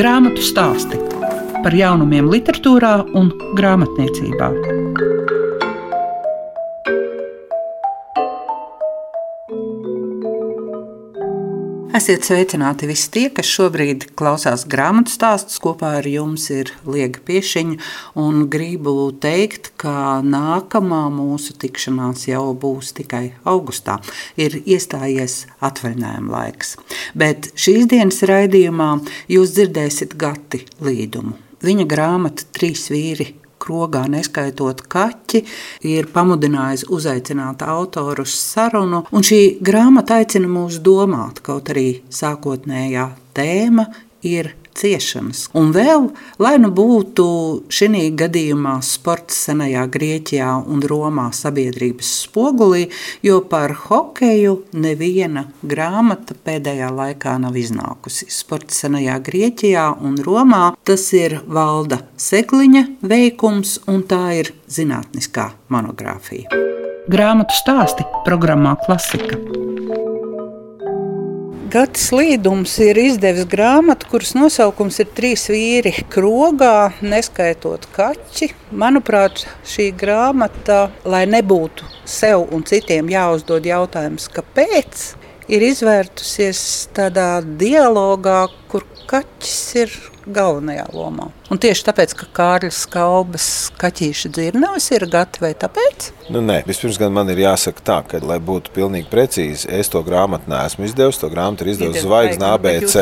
Grāmatu stāsti par jaunumiem, literatūrā un grāmatniecībā. Esiet sveicināti visi tie, kas šobrīd klausās grāmatu stāstus. Kopā ar jums ir Liega Piešiņa. Gribu teikt, ka nākamā mūsu tikšanās jau būs tikai augustā. Ir iestājies atvaļinājuma laiks. Bet šīs dienas raidījumā jūs dzirdēsiet Gati Līdumu. Viņa grāmata Trīs vīri krogā, neskaitot kaķi, ir pamudinājusi uzaicināt autoru uz sarunu. Un šī grāmata aicina mūs domāt, kaut arī sākotnējā tēma ir ciešanas. Un vēl, lai nu būtu šī gadījumā sports senajā Grieķijā un Romā sabiedrības spogulī, jo par hokeju neviena grāmata pēdējā laikā nav iznākusi. Sports senajā Grieķijā un Romā tas ir valda Sekliņa veikums, un tā ir zinātniskā monogrāfija. Grāmatu stāsti programmā Klasika. Gatis Līdums ir izdevis grāmatu, kuras nosaukums ir Trīs vīri krogā, neskaitot kaķi. Manuprāt, šī grāmata, lai nebūtu sev un citiem jāuzdod jautājums, kāpēc, ir izvērtusies tādā dialogā, kur kaķis ir galvenajā lomā. Un tieši tāpēc, ka Kārlis Kalbas kaķīša dzirnavas ir gatavi, tāpēc? Nu, nē, vispirms gan man ir jāsaka tā, ka, lai būtu pilnīgi precīzi, es to grāmatu neesmu izdevis. To grāmatu ir izdevusi Zvaigzne ABC.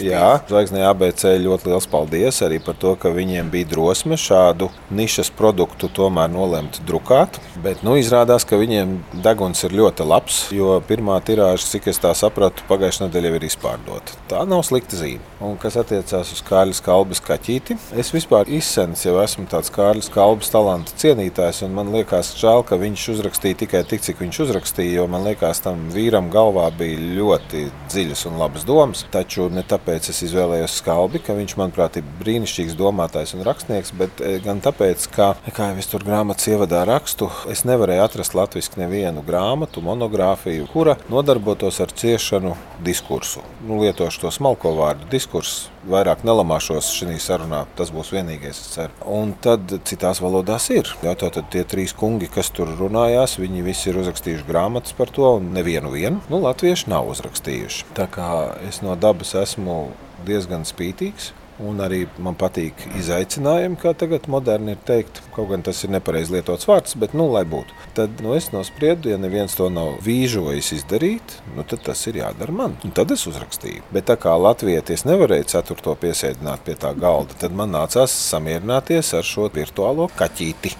Jā, Zvaigzne ABC ļoti liels paldies arī par to, ka viņiem bija drosme šādu nišas produktu tomēr nolemt drukāt. Bet nu, izrādās, ka viņiem deguns ir ļoti labs, jo pirmā tirāža, cik es tā sapratu, pagājušajā nedēļā ir izpārdota. Tā nav slikta zīme. Un kas attiecās uz Kārļa Kalbas kaķīti, Es vispār izsens jau esmu tāds Kārlis Kalbas talanta cienītājs, un man liekas, žēl, ka viņš uzrakstīja tikai tik, cik viņš uzrakstīja, jo man liekas, tam vīram galvā bija ļoti dziļas un labas domas. Taču ne tāpēc es izvēlējos Skalbi, ka viņš, manuprāt, ir brīnišķīgs domātājs un rakstnieks, bet e, gan tāpēc, ka, kā jau es tur grāmatas ievadā rakstu, es nevarēju atrast latviešu nevienu grāmatu, monogrāfiju, kura nodarbotos ar ciešanu diskursu. Nu, lietošu to smalko vārdu diskursu vairāk nelamāšos šajā sarunā. Tas būs vienīgais, es ceru. Un tad citās valodās ir. Jā, tad tie trīs kungi, kas tur runājās, viņi visi ir uzrakstījuši grāmatas par to, un nevienu vienu nu, latviešu nav uzrakstījuši. Tā kā es no dabas esmu diezgan spītīgs. Un arī man patīk izaicinājumi, kā tagad moderni ir teikt. Kaut gan tas ir nepareizi lietots vārds, bet nu, lai būtu. Tad nu, es nospriedu, ja neviens to nav vīžojis izdarīt, nu, tad tas ir jādara man. Un tad es uzrakstīju. Bet tā kā latvietis nevarēja ceturto piesēdināt pie tā galda, tad man nācās samierināties ar šo virtuālo kaķīti.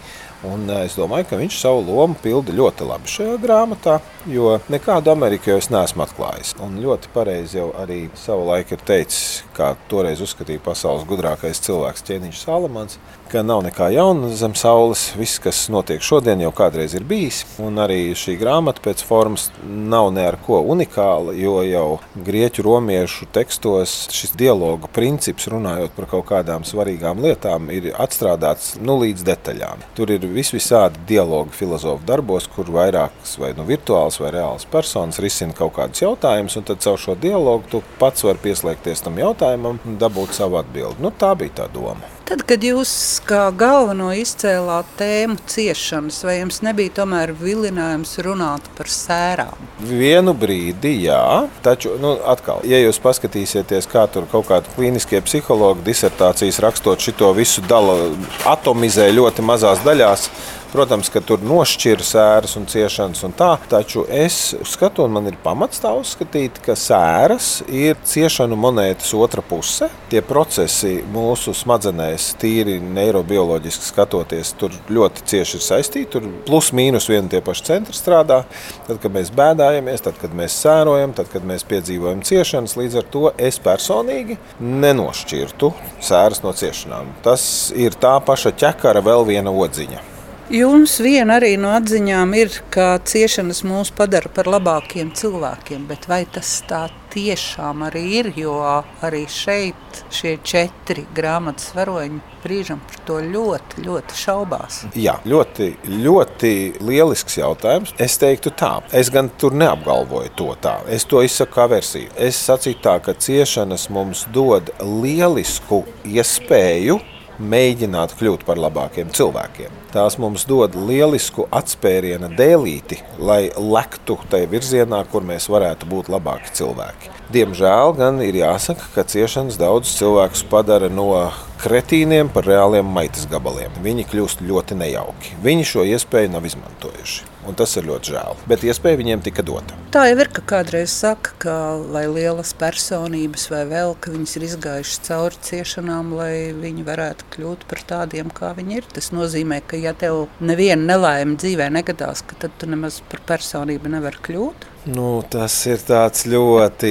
Un eh, es domāju, ka viņš savu lomu pilda ļoti labi šajā grāmatā, jo nekādu Ameriku jau es neesmu atklājis. Un ļoti pareizi jau arī savulaik ir teicis, kā toreiz uzskatīja pasaules gudrākais cilvēks Ķēniņš Salamans, ka nav nekā jauna zem saules. Viss, kas notiek šodien, jau kādreiz ir bijis. Un arī šī grāmata pēc formas nav ne ar ko unikāla, jo jau grieķu romiešu tekstos šis dialogu princips, runājot par kaut kādām svarīgām lietām, ir atstrādāts nu, līdz detaļām. Tur ir vis visādi dialogu filozofu darbos, kur vairākas vai nu virtuāls vai reāls personas risina kaut kādus jautājumus, un tad caur šo dialogu tu pats vari pieslēgties tam jautājumam un dabūt savu atbildi. Nu, tā bija tā doma. Tad, kad jūs kā galveno izcēlāt tēmu ciešanas, vai jums nebija tomēr vilinājums runāt par sērām? Vienu brīdi, jā. Taču, nu, atkal, ja jūs paskatīsieties, kā tur kaut kādi klīniskie psihologi disertācijas rakstot šo visu dala, atomizē ļoti mazās daļās, Protams, ka tur nošķir sēras un ciešanas un tā, taču es uzskatu, un man ir pamats tā uzskatīt, ka sēras ir ciešanu monētas otra puse. Tie procesi mūsu smadzenēs, tīri neirobioloģiski skatoties, tur ļoti cieši ir saistīti. Tur plus mīnus viena tie paši centri strādā. Tad, kad mēs bēdājamies, tad, kad mēs sērojam, tad, kad mēs piedzīvojam ciešanas, līdz ar to es personīgi nenošķirtu sēras no ciešanām. Tas ir tā paša ķekara vēl viena odziņa. Jums viena arī no atziņām ir, ka ciešanas mūs padara par labākiem cilvēkiem, bet vai tas tā tiešām arī ir, jo arī šeit šie četri grāmatas varoņi brīžam par to ļoti, ļoti šaubās. Jā, ļoti, ļoti lielisks jautājums. Es teiktu tā, es gan tur neapgalvoju to tā. Es to izsaku kā versiju. Es sacītu tā, ka ciešanas mums dod lielisku iespēju mēģināt kļūt par labākiem cilvēkiem. Tās mums dod lielisku atspēriena dēlīti, lai lektu tajā virzienā, kur mēs varētu būt labāki cilvēki. Diemžēl gan ir jāsaka, ka ciešanas daudzus cilvēkus padara no kretīniem par reāliem maitas gabaliem. Viņi kļūst ļoti nejauki. Viņi šo iespēju nav izmantojuši. Un tas ir ļoti žēl. Bet iespēja viņiem tika dota. Tā jau ir, ka kādreiz saka, ka lai lielas personības vai vēl, ka viņas ir izgājušas cauri ciešanām, lai viņi varētu kļūt par tādiem, kā viņi ir. Tas nozīmē, ka ja tev neviena nelaime dzīvē negadās, tad tu nemaz par personību nevari kļūt. Nu, tas ir ļoti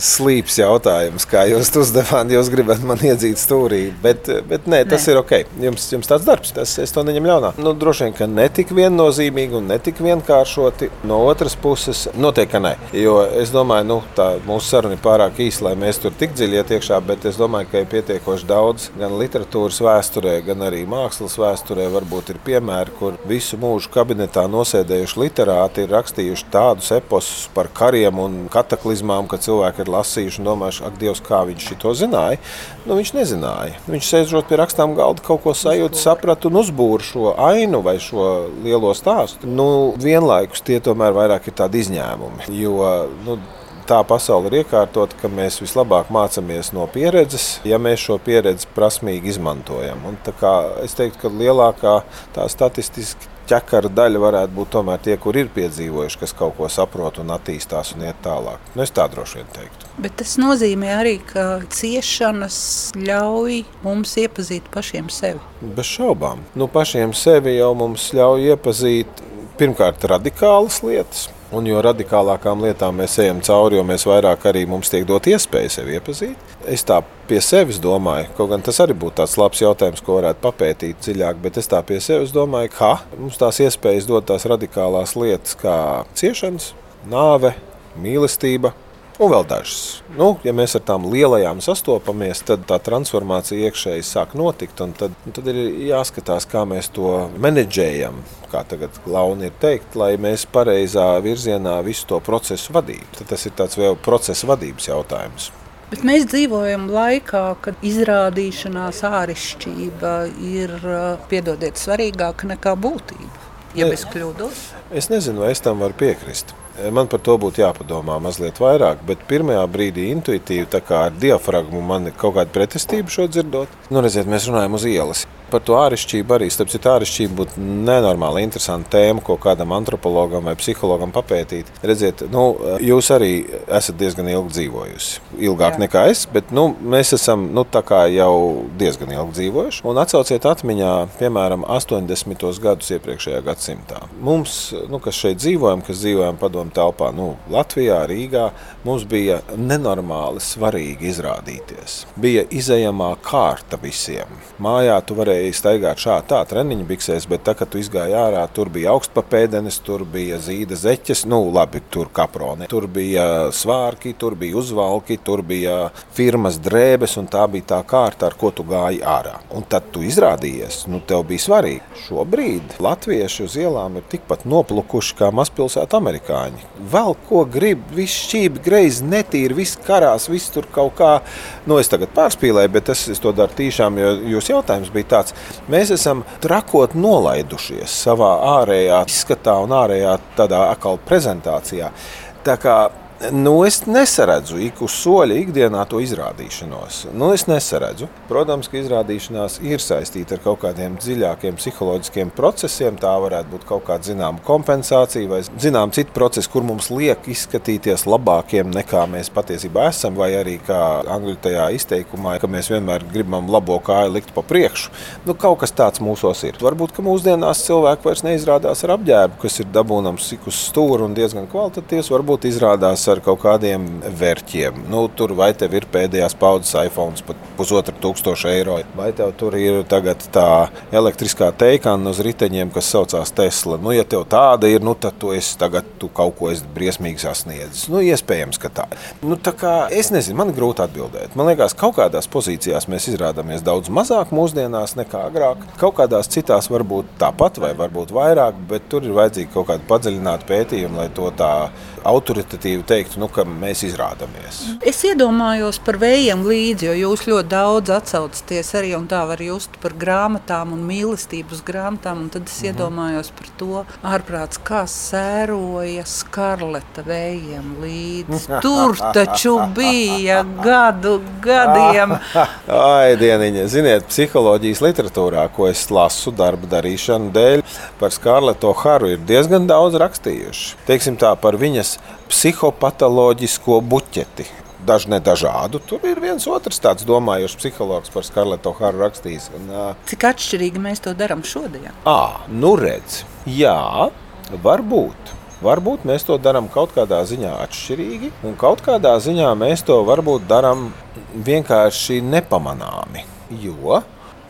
slīps jautājums, kā jūs to uzdevāt. Jūs gribat man iedzīt stūrī, bet, bet nē, tas nē. ir ok. Jums, jums tāds darbs, tas es to neņemu ļaunā. Nu, droši vien, ka ne tik viennozīmīgi un ne tik vienkāršoti. No otras puses, noteikti, ka nē. Jo es domāju, nu, tā mūsu saruna ir pārāk īsa, lai mēs tur tik dziļi iet iekšā, bet es domāju, ka ir pietiekoši daudz gan literatūras vēsturē, gan arī mākslas vēsturē. Varbūt ir piemēri, kur visu mūžu kabinetā nosēdējuši literāti ir rakstījuši tādus epos eposus par kariem un kataklizmām, ka cilvēki ir lasījuši un domājuši, ak, Dievs, kā viņš to zināja. Nu, viņš nezināja. Viņš sēžot pie rakstām galda, kaut ko sajūta, saprata un uzbūra šo ainu vai šo lielo stāstu. Nu, vienlaikus tie tomēr vairāk ir tādi izņēmumi. Jo, nu, tā pasaule ir iekārtota, ka mēs vislabāk mācāmies no pieredzes, ja mēs šo pieredzi prasmīgi izmantojam. Un es teiktu, ka lielākā tā statistiski ķekara daļa varētu būt tomēr tie, kur ir piedzīvojuši, kas kaut ko saprot un attīstās un iet tālāk. Nu, es tā droši vien teiktu. Bet tas nozīmē arī, ka ciešanas ļauj mums iepazīt pašiem sevi. Bez šaubām. Nu, pašiem sevi jau mums ļauj iepazīt pirmkārt radikālas lietas Un jo radikālākām lietām mēs ejam cauri, jo mēs vairāk arī mums tiek dot iespēju sevi iepazīt. Es tā pie sevis domāju, kaut gan tas arī būtu tāds labs jautājums, ko varētu papētīt dziļāk, bet es tā pie sevis domāju, ka mums tās iespējas dot tās radikālās lietas kā ciešanas, nāve, mīlestība, Un vēl dažas. Nu, ja mēs ar tām lielajām sastopamies, tad tā transformācija iekšēji sāk notikt. Tad, tad ir jāskatās, kā mēs to menedžējam, kā tagad Launa ir teikt, lai mēs pareizā virzienā visu to procesu vadītu. Tad tas ir tāds vēl procesa vadības jautājums. Bet mēs dzīvojam laikā, kad izrādīšanās āršķirība ir piedodiet, svarīgāka nekā būtība. Ja ne, es kļūdos, es nezinu, vai es tam varu piekrist. Man par to būtu jāpadomā mazliet vairāk, bet pirmajā brīdī intuitīvi, tā kā ar diafragmu, man ir kaut kāda pretestība šo dzirdot. Nu, redziet, mēs runājam uz ielas. Par to āršķirību arī, starp citu, āršķirība būtu nenormāli interesanta tēma, ko kādam antropologam vai psihologam papētīt. Redziet, nu, jūs arī esat diezgan ilgi dzīvojusi. Ilgāk Jā. nekā es, bet nu, mēs esam nu, jau diezgan ilgi dzīvojuši. Un atcauciet atmiņā, piemēram, 80. gadus iepriekšējā gadsimtā. Mums, nu, kas šeit dzīvojam, kas dzīvojam padomu telpā, nu, Latvijā, Rīgā, mums bija nenormāli svarīgi izrādīties. Bija izējamā kārta visiem. Mājā tu varēji varēja staigāt šādi tā treniņu biksēs, bet tā, kad tu izgāji ārā, tur bija augstpapēdenes, tur bija zīda zeķes, nu labi, tur kaproni. Tur bija svārki, tur bija uzvalki, tur bija firmas drēbes, un tā bija tā kārta, ar ko tu gāji ārā. Un tad tu izrādījies, nu tev bija svarīgi. Šobrīd latvieši uz ielām ir tikpat noplukuši kā mazpilsētu amerikāņi. Vēl ko grib, viss šķīvi, greizi, netīri, viss karās, viss tur kaut kā, nu es tagad pārspīlēju, bet es, es to daru tīšām, jo jūs jautājums bija tāds, tāds. Mēs esam trakot nolaidušies savā ārējā izskatā un ārējā tādā akāla prezentācijā. Tā kā Nu, es nesaredzu ik uz soļa ikdienā to izrādīšanos. Nu, es nesaredzu. Protams, ka izrādīšanās ir saistīta ar kaut kādiem dziļākiem psiholoģiskiem procesiem. Tā varētu būt kaut kāda zināma kompensācija vai zināma cita procesa, kur mums liek izskatīties labākiem nekā mēs patiesībā esam. Vai arī kā angļu tajā izteikumā, ka mēs vienmēr gribam labo kāju likt pa priekšu. Nu, kaut kas tāds mūsos ir. Varbūt mūsdienās cilvēki vairs neizrādās ar apģērbu, kas ir dabūnams ik uz stūra un diezgan kvalitatīvs. Varbūt izrādās ar kaut kādiem vērķiem. Nu, tur vai tev ir pēdējās paudzes iPhone, pat pusotra tūkstoša eiro. Vai tev tur ir tagad tā elektriskā teikana uz riteņiem, kas saucās Tesla? Nu, ja tev tāda ir, nu, tad tu esi tagad tu kaut ko briesmīgi sasniedzis. Nu, iespējams, ka tā. Nu, tā kā, es nezinu, man grūti atbildēt. Man liekas, kaut kādās pozīcijās mēs izrādāmies daudz mazāk mūsdienās nekā agrāk. Kaut kādās citās varbūt tāpat vai varbūt vairāk, bet tur ir vajadzīgi kaut kādi padziļināti pētījumi, lai to tā autoritatīvi teiktu, nu, ka mēs izrādāmies. Es iedomājos par vējiem līdzi, jo jūs ļoti daudz atsaucaties arī un tā var just par grāmatām un mīlestības grāmatām. Tad es mhm. iedomājos par to ārprāts, kā sēroja skarleta vējiem līdzi. Tur taču bija gadu gadiem. Ai, dieniņa, ziniet, psiholoģijas literatūrā, ko es lasu darba darīšanu dēļ, par Skarleto Haru ir diezgan daudz rakstījuši. Teiksim tā, par viņas psihopatoloģisko buķeti. Daži nedažādu. Tur ir viens otrs tāds domājošs psihologs par Skarleto Haru rakstījis. Un, Cik atšķirīgi mēs to darām šodien? À, nu redz, jā, varbūt. Varbūt mēs to darām kaut kādā ziņā atšķirīgi, un kaut kādā ziņā mēs to varbūt darām vienkārši nepamanāmi. Jo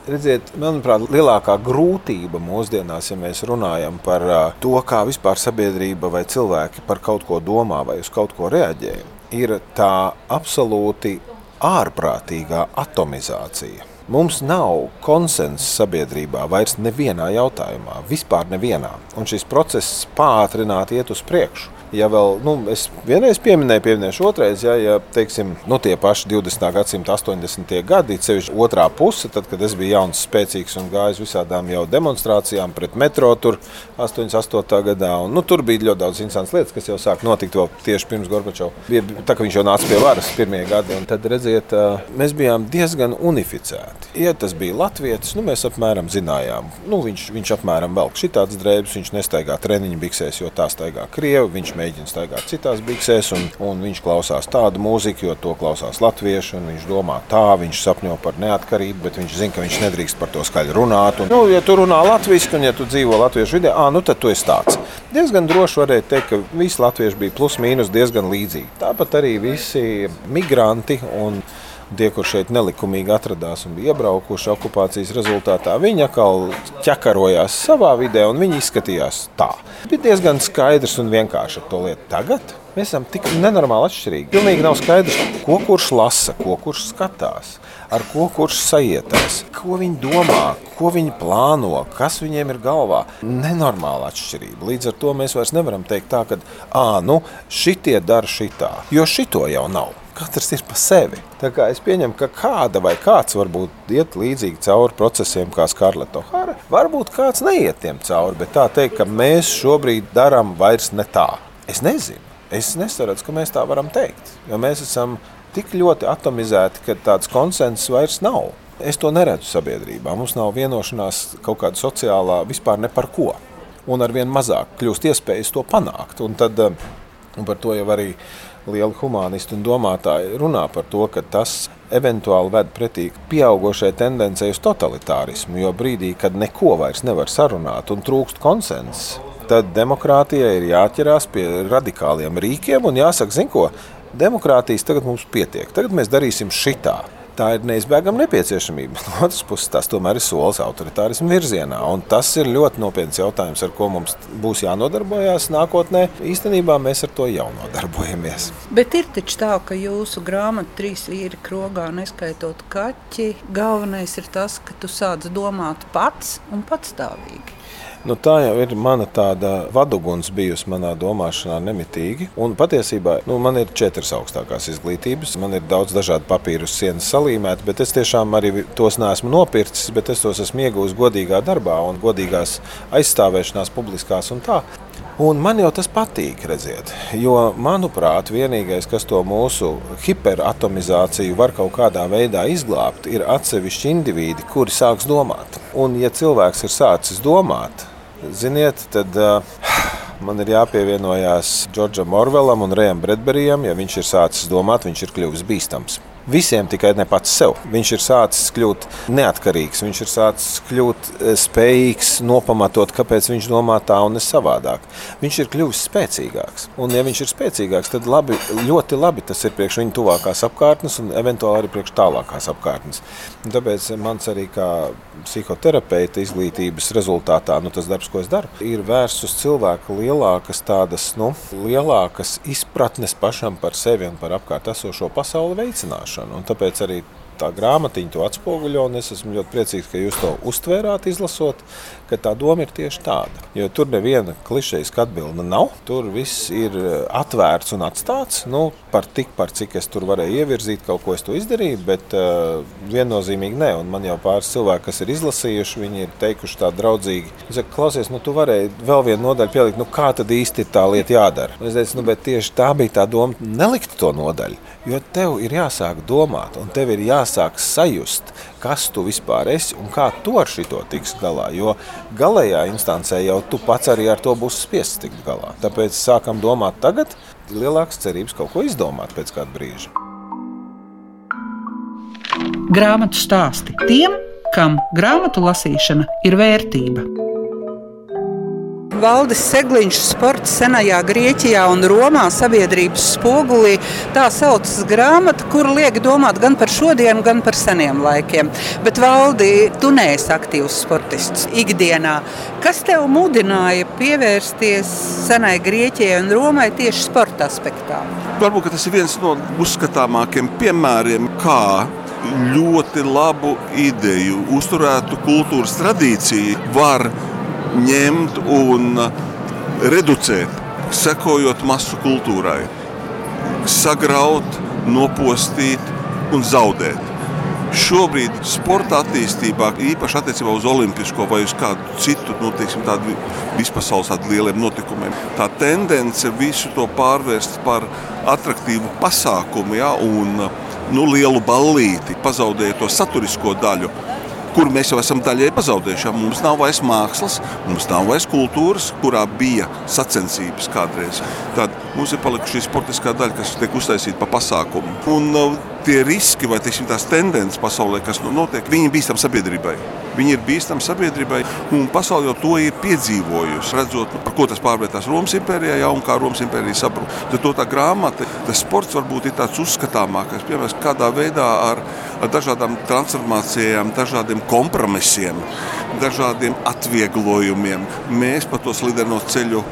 Redziet, manuprāt, lielākā grūtība mūsdienās, ja mēs runājam par to, kā vispār sabiedrība vai cilvēki par kaut ko domā vai uz kaut ko reaģē, ir tā absolūti ārprātīgā atomizācija. Mums nav konsensa sabiedrībā vairs nevienā jautājumā, vispār nevienā, un šis process pātrināti iet uz priekšu ja vēl, nu, es vienreiz pieminēju, pieminēšu otrreiz, ja, ja teiksim, nu, tie paši 20. gadsimta 80. gadi, sevišķi otrā puse, tad, kad es biju jauns, spēcīgs un gājis visādām jau demonstrācijām pret metro tur 88. gadā, un nu, tur bija ļoti daudz interesantas lietas, kas jau sāk notikt vēl tieši pirms Gorbačova. Bija tā, ka viņš jau nāca pie varas pirmie gadi, un tad, redziet, mēs bijām diezgan unificēti. Ja tas bija latvietis, nu, mēs apmēram zinājām, nu, viņš, viņš apmēram velk šitādas drēbes, viņš nestaigā treniņu biksēs, jo tā staigā Krievi, viņš mēģina staigāt citās biksēs, un, un viņš klausās tādu mūziku, jo to klausās latvieši. Viņš domā tā, viņš sapņo par neatkarību, bet viņš zina, ka viņš nedrīkst par to skaļi runāt. Un, nu, ja tu runā latviešu, un ja tu dzīvo latviešu vidē, ā, nu tad tu esi tāds. Diezgan droši varētu teikt, ka visi latvieši bija plus mīnus diezgan līdzīgi. Tāpat arī visi migranti un tie, kur šeit nelikumīgi atradās un bija iebraukuši okupācijas rezultātā, viņi atkal ķekarojās savā vidē un viņi izskatījās tā. Bija diezgan skaidrs un vienkārši ar to lietu. Tagad mēs esam tik nenormāli atšķirīgi. Pilnīgi nav skaidrs, ko kurš lasa, ko kurš skatās. Ar ko kurš sajietās, ko viņi domā, ko viņi plāno, kas viņiem ir galvā. Nenormāla atšķirība. Līdz ar to mēs vairs nevaram teikt tā, ka, ah, nu, šitie dara šitā, jo šito jau nav katrs ir pa sevi. Tā kā es pieņemu, ka kāda vai kāds varbūt iet līdzīgi cauri procesiem kā Skarleta O'Hara. Varbūt kāds neiet tiem cauri, bet tā teikt, ka mēs šobrīd darām vairs ne tā. Es nezinu. Es nesaredzu, ka mēs tā varam teikt. Jo mēs esam tik ļoti atomizēti, ka tāds konsensus vairs nav. Es to neredzu sabiedrībā. Mums nav vienošanās kaut kāda sociālā vispār ne par ko. Un ar vien mazāk kļūst iespējas to panākt. Un tad un eh, par to jau arī lieli humanisti un domātāji runā par to, ka tas eventuāli ved pretī pieaugušai tendencei uz totalitārismu. Jo brīdī, kad neko vairs nevar sarunāt un trūkst konsensus, tad demokrātijai ir jāķerās pie radikāliem rīkiem un jāsaka, zin ko, demokrātijas tagad mums pietiek, tagad mēs darīsim šitā tā ir neizbēgama nepieciešamība. No otras puses, tas tomēr ir solis autoritārismu virzienā. Tas ir ļoti nopietns jautājums, ar ko mums būs jānodarbojas nākotnē. Īstenībā mēs ar to jau nodarbojamies. Bet ir taču tā, ka jūsu grāmata trīs vīri krogā, neskaitot kaķi, galvenais ir tas, ka tu sāc domāt pats un patstāvīgi. Nu, tā jau ir mana tāda vaduguns bijusi manā domāšanā nemitīgi. Un patiesībā nu, man ir četras augstākās izglītības. Man ir daudz dažādu papīru uz sienas salīmēti, bet es tiešām arī tos neesmu nopircis, bet es tos esmu iegūmis godīgā darbā un godīgās aizstāvēšanās publiskās un tā. Un man jau tas patīk, redziet, jo, manuprāt, vienīgais, kas to mūsu hiperatomizāciju var kaut kādā veidā izglābt, ir atsevišķi indivīdi, kuri sāks domāt. Un, ja cilvēks ir sācis domāt, ziniet, tad uh, man ir jāpievienojas Džordžam Orvelam un Rējam Bredberijam. Ja viņš ir sācis domāt, viņš ir kļuvis bīstams. Visiem, tikai ne pats sev. Viņš ir sācis kļūt neatkarīgs, viņš ir sācis kļūt eh, spējīgs nopamatot, kāpēc viņš domā tā un ne savādāk. Viņš ir kļuvis spēcīgāks. Un, ja viņš ir spēcīgāks, tad labi, ļoti labi tas ir priekš viņa tuvākās apkārtnes un eventuāli arī priekš tālākās apkārtnes. Un tāpēc mans arī kā psihoterapeita izglītības rezultātā, nu, tas darbs, ko es daru, ir vērsts uz cilvēku lielākas tādas, nu, lielākas izpratnes pašam par sevi un par apkārt esošo pasauli veicināšanu. Un tāpēc arī tā grāmatiņa to atspoguļo. Es esmu ļoti priecīgs, ka jūs to uztvērāt, izlasot, ka tā doma ir tieši tāda. Jo tur neviena klišejas atbilde nav. Tur viss ir eh, atvērts un atstāts. Nu, par tik, par cik es tur varēju ievirzīt, kaut ko es to izdarīju, bet uh, viennozīmīgi nē. Un man jau pāris cilvēki, kas ir izlasījuši, viņi ir teikuši tā draudzīgi. Es saku, klausies, nu tu varēji vēl vienu nodaļu pielikt, nu kā tad īsti ir tā lieta jādara. Es teicu, nu bet tieši tā bija tā doma, nelikt to nodaļu. Jo tev ir jāsāk domāt, un tev ir jāsāk sajust, kas tu vispār esi un kā tu ar šo tiks galā. Jo galējā instancē jau tu pats arī ar to būsi spiests tikt galā. Tāpēc sākam domāt tagad, lielākas cerības kaut ko izdomāt pēc kāda brīža. Grāmatu stāsti tiem, kam grāmatu lasīšana ir vērtība. Valdis Segliņš sports senajā Grieķijā un Romā sabiedrības spogulī. Tā saucas grāmata, kur liek domāt gan par šodienu, gan par seniem laikiem. Bet, Valdi, tu neesi aktīvs sportists ikdienā. Kas tev mudināja pievērsties senai Grieķijai un Romai tieši sporta aspektā? Varbūt tas ir viens no uzskatāmākiem piemēriem, kā ļoti labu ideju, uzturētu kultūras tradīciju var ņemt un reducēt, sekojot masu kultūrai, sagraut, nopostīt un zaudēt. Šobrīd sporta attīstībā, īpaši attiecībā uz olimpisko vai uz kādu citu nu, teiksim, tādu vispasaules tādu lieliem notikumiem, tā tendence visu to pārvērst par attraktīvu pasākumu ja, un nu, lielu ballīti, pazaudējot to saturisko daļu kuru mēs jau esam daļai pazaudējuši. Mums nav vairs mākslas, mums nav vairs kultūras, kurā bija sacensības kādreiz. Tad mums ir palikusi šī sportiskā daļa, kas tiek uztaisīta pa pasākumu. Un uh, tie riski vai teiksim, tās tendences pasaulē, kas nu notiek, viņi bīstam sabiedrībai. Viņi ir bīstami sabiedrībai, un pasaule jau to ir piedzīvojusi. Redzot, nu, par ko tas pārvērtās Romas impērijā, ja, un kā Romas impērija sabruka. Tad tā grāmata, tas sports varbūt ir tāds uzskatāmākais, piemēram, kādā veidā ar, ar dažādām transformācijām, dažādiem kompromisiem, dažādiem atvieglojumiem mēs pa to slideno ceļu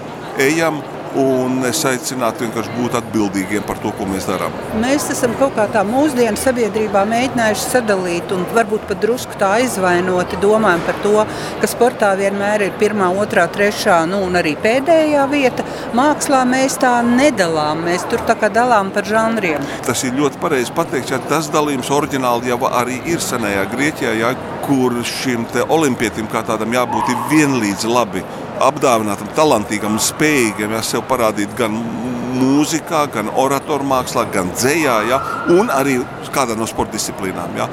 ejam Un es aicinātu vienkārši būt atbildīgiem par to, ko mēs darām. Mēs esam kaut kā tā mūsdienu sabiedrībā mēģinājuši sadalīt, un varbūt pat drusku tā aizvainoti domājam par to, ka sportā vienmēr ir pirmā, otrā, trešā, nu un arī pēdējā vieta. Mākslā mēs tā nedalām, mēs tur tā kā dalām par žanriem. Tas ir ļoti pareizi pateikt, ja tas dalījums oriģināli jau arī ir senajā Grieķijā, ja, kur šim olimpietim kā tādam jābūt vienlīdz labi apdāvinātam, talantīgam un spējīgam ja, sev parādīt gan mūzikā, gan oratoru mākslā, gan dzējā, ja, un arī kādā no sporta disciplīnām. Ja.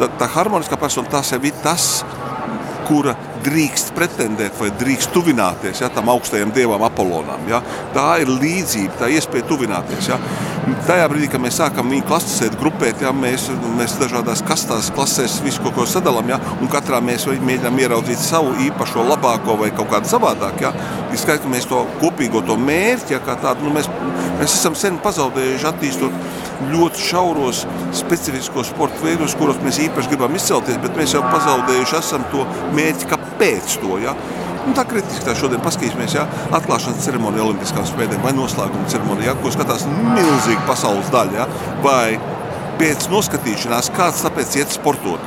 Tā, tā harmoniskā persona tas ir tas, kura drīkst pretendēt vai drīkst tuvināties ja, tam augstajam dievam, Apollonam. Ja. Tā ir līdzība, tā iespēja tuvināties. Ja. Tajā brīdī, kad mēs sākam viņu klasēt, grupēt, ja, mēs, mēs dažādās kastās, klasēs visu kaut ko sadalām, ja, un katrā mēs mēģinām ieraudzīt savu īpašo, labāko vai kaut kādu savādāku. Ja. Ir skaidrs, ka mēs to kopīgo to mērķi, ja, kā tādu, nu, mēs, mēs esam sen pazaudējuši attīstot ļoti šauros, specifiskos sporta veidos, kuros mēs īpaši gribam izcelties, bet mēs jau pazaudējuši esam to mērķi, kāpēc to. Ja? Un tā kritiski tā šodien paskatīsimies, ja atklāšanas ceremonija Olimpiskām spēlēm vai noslēguma ceremonija, ja, ko skatās milzīga pasaules daļa, ja, vai pēc noskatīšanās kāds tāpēc iet sportot.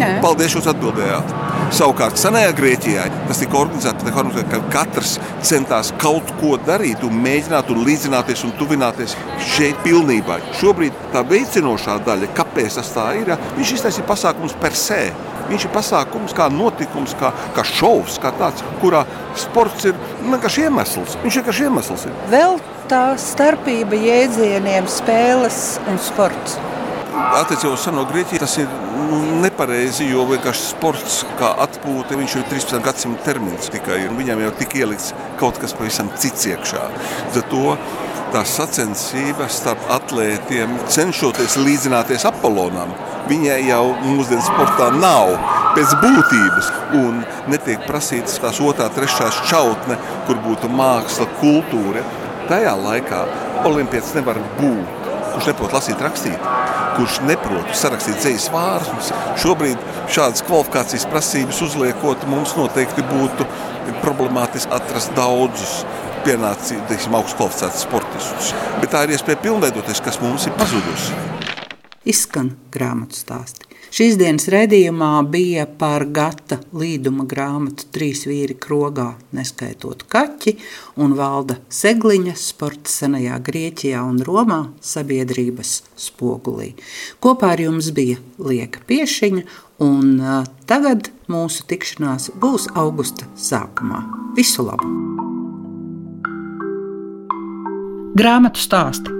Nē. Paldies, jūs atbildējāt. Savukārt, senajā Grieķijā tas tika organizēts, ka katrs centās kaut ko darīt, un mēģināt un līdzināties un tuvināties šeit pilnībā. Šobrīd tā veicinošā daļa, kāpēc tas tā ir, viņš iztaisīja pasākumus per se. Viņš ir pasākums, kā notikums, kā, kā šovs, kā tāds, kurā sports ir vienkārši iemesls. Viņš vienkārši iemesls ir. Vēl tā starpība jēdzieniem, spēles un sports. Attiecībā uz seno Grieķiju tas ir nu, nepareizi, jo vienkārši sports kā atpūta, viņš ir 13. gadsimta termins tikai. Viņam jau tika ielikts kaut kas pavisam cits iekšā. Zato tās sacensības starp atlētiem, cenšoties līdzināties Apollonam. Viņai jau mūsdienu sportā nav pēc būtības, un netiek prasītas tās otrā, trešā šķautne, kur būtu māksla, kultūra. Tajā laikā Olimpietis nevar būt, kurš neprot lasīt, rakstīt, kurš neprot sarakstīt dzīslas vārdus. Šobrīd šādas kvalifikācijas prasības uzliekot, mums noteikti būtu problemātiski atrast daudzus pienācīgi augstu kvalificētus sportistus. Bet tā ir iespēja pilnveidoties, kas mums ir pazudusi. Izskan grāmatu stāsti. Šīs dienas raidījumā bija par gata līduma grāmatu Trīs vīri krogā, neskaitot kaķi, un valda Segliņa sporta senajā Grieķijā un Romā sabiedrības spogulī. Kopā ar jums bija Lieka Piešiņa, un tagad mūsu tikšanās būs augusta sākumā. Visu labu! Grāmatu stāsti